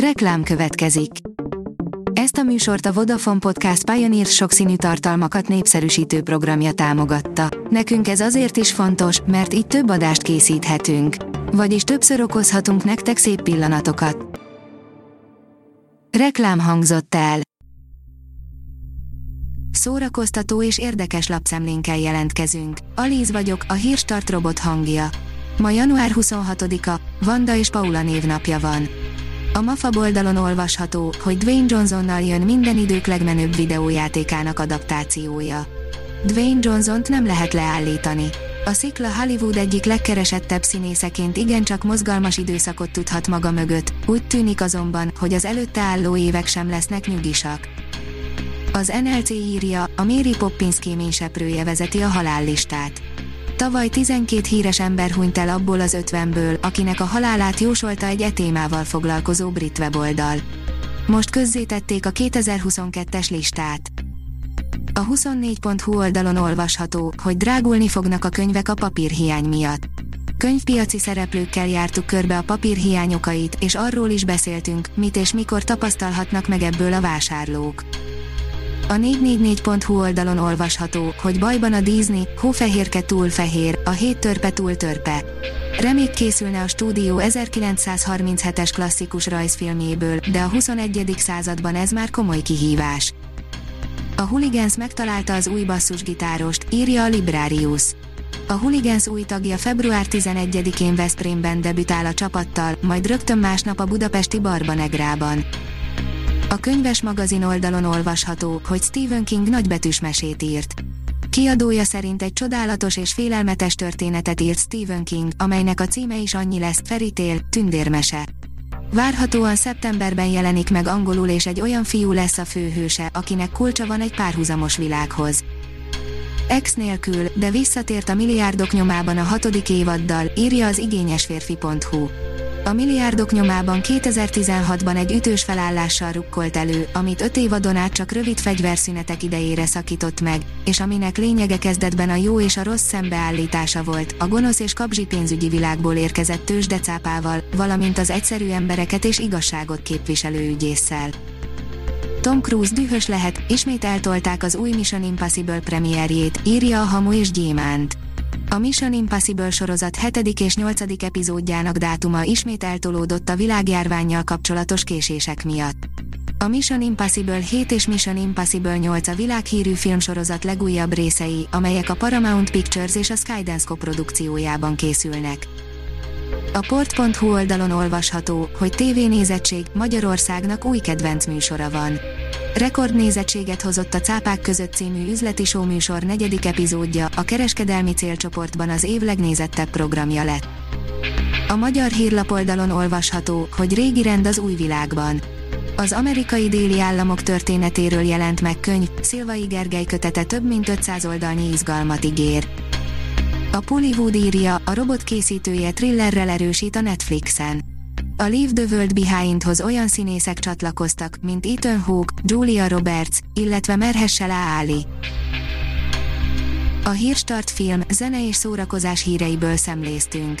Reklám következik. Ezt a műsort a Vodafone Podcast Pioneer sokszínű tartalmakat népszerűsítő programja támogatta. Nekünk ez azért is fontos, mert így több adást készíthetünk. Vagyis többször okozhatunk nektek szép pillanatokat. Reklám hangzott el. Szórakoztató és érdekes lapszemlénkkel jelentkezünk. Alíz vagyok, a hírstart robot hangja. Ma január 26-a, Vanda és Paula névnapja van. A MAFA oldalon olvasható, hogy Dwayne Johnsonnal jön minden idők legmenőbb videójátékának adaptációja. Dwayne Johnsont nem lehet leállítani. A szikla Hollywood egyik legkeresettebb színészeként igencsak mozgalmas időszakot tudhat maga mögött, úgy tűnik azonban, hogy az előtte álló évek sem lesznek nyugisak. Az NLC írja, a Mary Poppins kéményseprője vezeti a halállistát. Tavaly 12 híres ember hunyt el abból az ötvenből, akinek a halálát jósolta egy etémával foglalkozó brit weboldal. Most közzétették a 2022-es listát. A 24.hu oldalon olvasható, hogy drágulni fognak a könyvek a papírhiány miatt. Könyvpiaci szereplőkkel jártuk körbe a papírhiányokait, és arról is beszéltünk, mit és mikor tapasztalhatnak meg ebből a vásárlók. A 444.hu oldalon olvasható, hogy bajban a Disney, hófehérke túl fehér, a hét törpe túl törpe. Remék készülne a stúdió 1937-es klasszikus rajzfilmjéből, de a 21. században ez már komoly kihívás. A Hooligans megtalálta az új basszusgitárost, írja a Librarius. A Hooligans új tagja február 11-én Veszprémben debütál a csapattal, majd rögtön másnap a budapesti Barbanegrában. A könyves magazin oldalon olvasható, hogy Stephen King nagybetűs mesét írt. Kiadója szerint egy csodálatos és félelmetes történetet írt Stephen King, amelynek a címe is annyi lesz, Feritél, tündérmese. Várhatóan szeptemberben jelenik meg angolul és egy olyan fiú lesz a főhőse, akinek kulcsa van egy párhuzamos világhoz. Ex nélkül, de visszatért a milliárdok nyomában a hatodik évaddal, írja az igényesférfi.hu. A milliárdok nyomában 2016-ban egy ütős felállással rukkolt elő, amit öt évadon át csak rövid fegyverszünetek idejére szakított meg, és aminek lényege kezdetben a jó és a rossz szembeállítása volt, a gonosz és kapzsi pénzügyi világból érkezett tőzsdecápával, valamint az egyszerű embereket és igazságot képviselő ügyésszel. Tom Cruise dühös lehet, ismét eltolták az új Mission Impossible premierjét, írja a Hamu és Gyémánt. A Mission Impossible sorozat 7. és 8. epizódjának dátuma ismét eltolódott a világjárványjal kapcsolatos késések miatt. A Mission Impossible 7 és Mission Impossible 8 a világhírű filmsorozat legújabb részei, amelyek a Paramount Pictures és a Skydance produkciójában készülnek. A port.hu oldalon olvasható, hogy tévénézettség Magyarországnak új kedvenc műsora van. Rekordnézettséget hozott a Cápák között című üzleti műsor negyedik epizódja, a kereskedelmi célcsoportban az év legnézettebb programja lett. A magyar hírlapoldalon olvasható, hogy régi rend az új világban. Az amerikai déli államok történetéről jelent meg könyv, Szilvai Gergely kötete több mint 500 oldalnyi izgalmat ígér. A Pollywood írja, a robot készítője thrillerrel erősít a Netflixen. A Leave the World Behindhoz olyan színészek csatlakoztak, mint Ethan Hawke, Julia Roberts, illetve Merhessel Ali. A Hírstart film, zene és szórakozás híreiből szemléztünk.